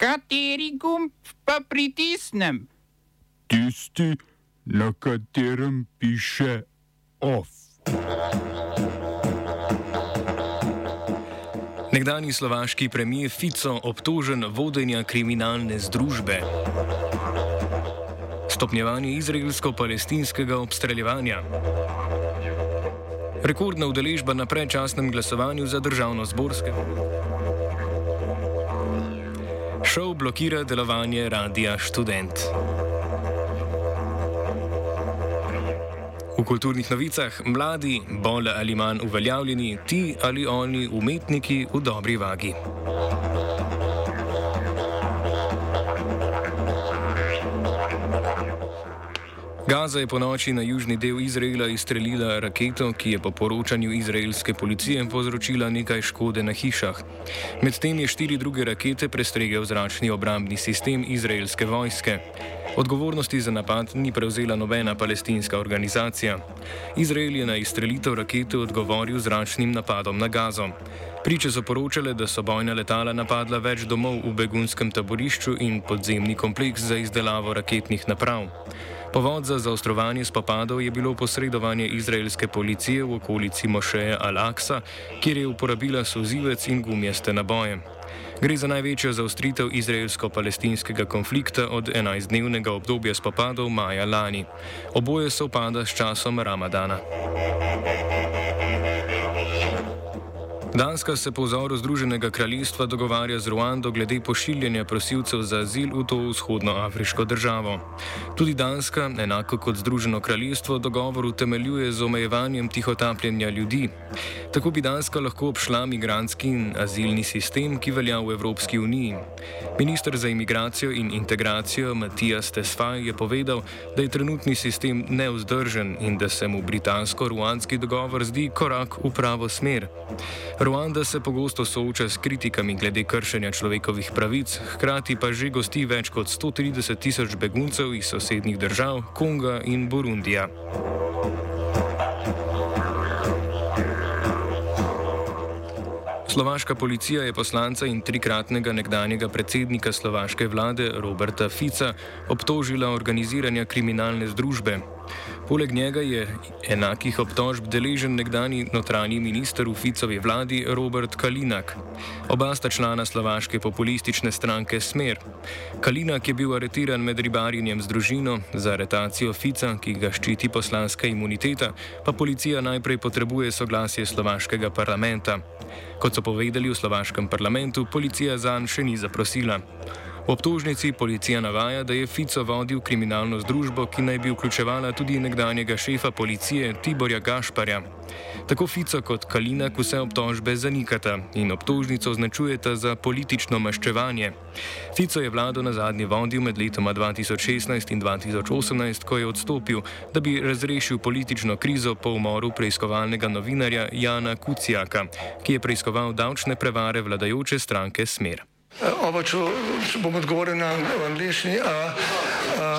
Kateri gumb pa pritisnem? Tisti, na katerem piše OF. Nekdani slovaški premijer Fico obtožen vodenja kriminalne združbe. Stopnjevanje izraelsko-palestinskega obstreljevanja. Rekordna udeležba na predčasnem glasovanju za državno zborske. Šov blokira delovanje radia Student. V kulturnih novicah mladi, bolj ali manj uveljavljeni, ti ali oni umetniki v dobri vagi. Gaza je po noči na južni del Izraela izstrelila raketo, ki je po poročanju izraelske policije povzročila nekaj škode na hišah. Medtem je štiri druge rakete prestregel zračni obrambni sistem izraelske vojske. Odgovornosti za napad ni prevzela nobena palestinska organizacija. Izrael je na izstrelitev rakete odgovoril zračnim napadom na Gazo. Priče so poročale, da so bojna letala napadla več domov v begunskem taborišču in podzemni kompleks za izdelavo raketnih naprav. Povod za zaostrovanje spopadov je bilo posredovanje izraelske policije v okolici Mošeje Al-Aqsa, kjer je uporabila sozivec in gumijaste naboje. Gre za največjo zaostritev izraelsko-palestinskega konflikta od 11-dnevnega obdobja spopadov maja lani. Oboje se upada s časom Ramadana. Danska se po vzoru Združenega kraljestva dogovarja z Ruando glede pošiljanja prosilcev za azil v to vzhodnoafriško državo. Tudi Danska, enako kot Združeno kraljestvo, dogovor utemeljuje z omejevanjem tihotapljenja ljudi. Tako bi Danska lahko obšla migranski in azilni sistem, ki velja v Evropski uniji. Ministr za imigracijo in integracijo Matijas Tesfaj je povedal, da je trenutni sistem neuzdržen in da se mu britansko-ruandski dogovor zdi korak v pravo smer. Ruanda se pogosto sooča s kritikami glede kršenja človekovih pravic, hkrati pa že gosti več kot 130 tisoč beguncev iz sosednjih držav Konga in Burundija. Slovaška policija je poslanca in trikratnega nekdanjega predsednika slovaške vlade Roberta Fica obtožila organiziranja kriminalne združbe. Poleg njega je enakih obtožb deležen nekdani notranji minister v Ficovi vladi Robert Kalinak. Oba sta člana slovaške populistične stranke Smer. Kalinak je bil aretiran med ribarjenjem z družino za aretacijo Fica, ki ga ščiti poslanska imuniteta, pa policija najprej potrebuje soglasje slovaškega parlamenta. Kot so povedali v slovaškem parlamentu, policija zanj še ni zaprosila. V obtožnici policija navaja, da je Fico vodil kriminalno združbo, ki naj bi vključevala tudi nekdanjega šefa policije Tiborja Gašparja. Tako Fico kot Kalinak vse obtožbe zanikata in obtožnico označujeta za politično maščevanje. Fico je vlado na zadnji vodil med letoma 2016 in 2018, ko je odstopil, da bi razrešil politično krizo po umoru preiskovalnega novinarja Jana Kucijaka, ki je preiskoval davčne prevare vladajoče stranke Smer. Oba, če, če bom odgovoril na angliški.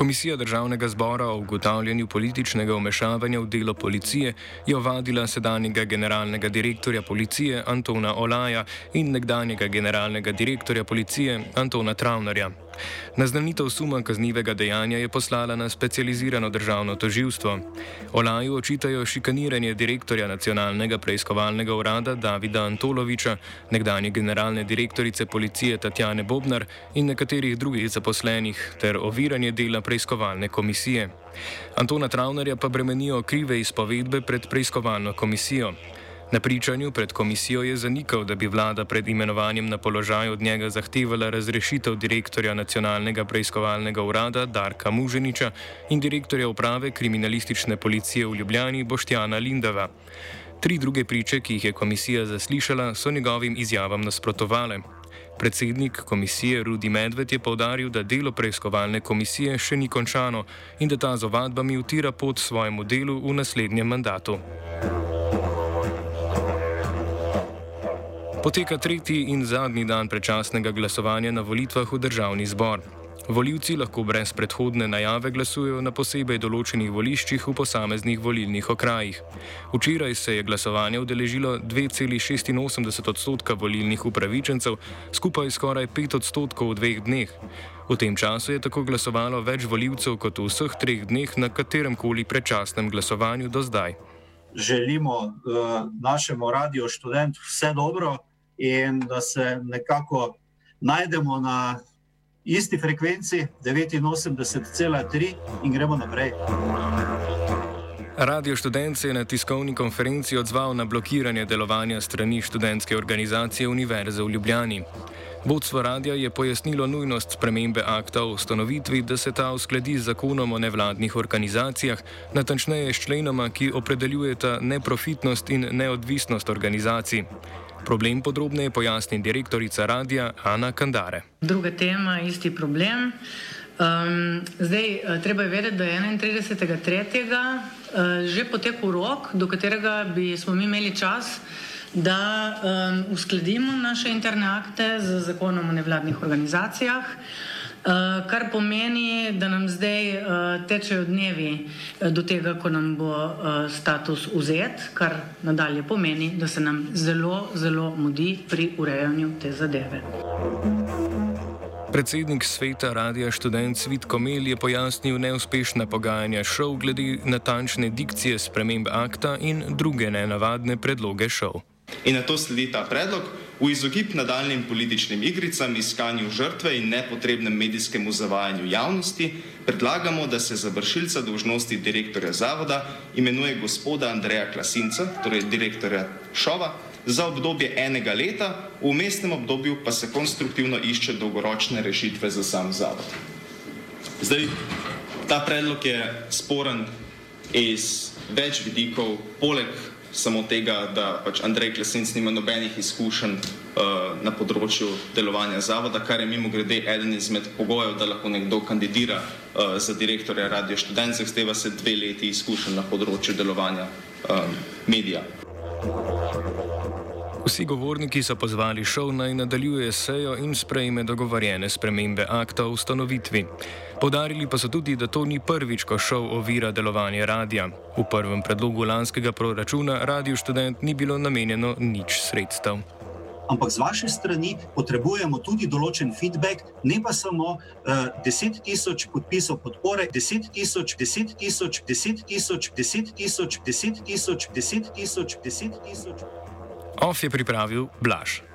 Komisija državnega zbora o ugotavljanju političnega umešavanja v delo policije je ovadila sedanjega generalnega direktorja policije Antona Olaja in nekdanjega generalnega direktorja policije Antona Travnarja. Naznanitev suma kaznivega dejanja je poslala na specializirano državno toživstvo. Olaju očitajo šikaniranje direktorja nacionalnega preiskovalnega urada Davida Antoloviča, nekdanje generalne direktorice policije Tatjane Bobnar in nekaterih drugih zaposlenih ter oviranje dela preiskovalne komisije. Antona Travnerja pa bremenijo krive izpovedbe pred preiskovalno komisijo. Na pričanju pred komisijo je zanikal, da bi vlada pred imenovanjem na položaj od njega zahtevala razrešitev direktorja nacionalnega preiskovalnega urada Darka Muženiča in direktorja uprave kriminalistične policije v Ljubljani Boštjana Lindava. Tri druge priče, ki jih je komisija zaslišala, so njegovim izjavam nasprotovale. Predsednik komisije Rudi Medved je povdaril, da delo preiskovalne komisije še ni končano in da ta z ovadbami utira pot svojemu delu v naslednjem mandatu. Poteka tretji in zadnji dan predčasnega glasovanja na volitvah v državni zbor. Voljivci lahko brez predhodne najave glasujejo na posebej določenih voliščih v posameznih volilnih okrajih. Včeraj se je glasovanje udeležilo 2,86 odstotka volilnih upravičencev, skupaj skoraj 5 odstotkov v dveh dneh. V tem času je tako glasovalo več voljivcev kot v vseh treh dneh na katerem koli predčasnem glasovanju do zdaj. Želimo uh, našemu radio študentu vse dobro in da se nekako najdemo na isti frekvenci 89,3 in gremo naprej. Radio študent se je na tiskovni konferenci odzval na blokiranje delovanja strani študentske organizacije Univerze v Ljubljani. Vodstvo radia je pojasnilo nujnost spremembe akta o ustanovitvi, da se ta uskladi z zakonom o nevladnih organizacijah, natančneje s členoma, ki opredeljujeta neprofitnost in neodvisnost organizacij. Problem podrobneje pojasni direktorica radia Ana Kandare. Druga tema, isti problem. Um, zdaj, eh, treba je vedeti, da je 31.3. Uh, že potekel rok, do katerega bi smo mi imeli čas, da um, uskladimo naše interne akte z zakonom o nevladnih organizacijah. Uh, kar pomeni, da nam zdaj uh, tečejo dnevi uh, do tega, ko nam bo uh, status vzet, kar nadalje pomeni, da se nam zelo, zelo mudi pri urejanju te zadeve. Predsednik sveta Radia študent Svit Komel je pojasnil neuspešna pogajanja šov glede natančne dikcije sprememb akta in druge nenavadne predloge šov. In na to sledi ta predlog. V izogib nadaljnim političnim igricam, iskanju žrtve in nepotrebnem medijskemu zavajanju javnosti predlagamo, da se za vršilca dožnosti direktorja zavoda imenuje gospoda Andreja Klasinca, torej direktorja Šova, za obdobje enega leta, v mestnem obdobju pa se konstruktivno išče dolgoročne rešitve za sam zavod. Zdaj, ta predlog je sporen iz več vidikov, poleg samo tega, da pač Andrej Klesenc nima nobenih izkušenj uh, na področju delovanja zavoda, kar je mimo grede eden izmed pogojev, da lahko nekdo kandidira uh, za direktorja Radio Študent, zahteva se dve leti izkušenj na področju delovanja um, medija. Vsi govorniki so pozvali šov naj nadaljuje sejo in sprejme dogovorjene spremembe akta o ustanovitvi. Podarili pa so tudi, da to ni prvič, ko šov ovira delovanje radia. V prvem predlogu lanskega proračuna Radio študent ni bilo namenjeno nič sredstev. Ampak z vaše strani potrebujemo tudi določen feedback, ne pa samo uh, 10 tisoč podpisov podpore, 10 tisoč, 10 tisoč, 10 tisoč, 10 tisoč, 10 tisoč, 10 tisoč, 10 tisoč. OF Ofie priprawił blush.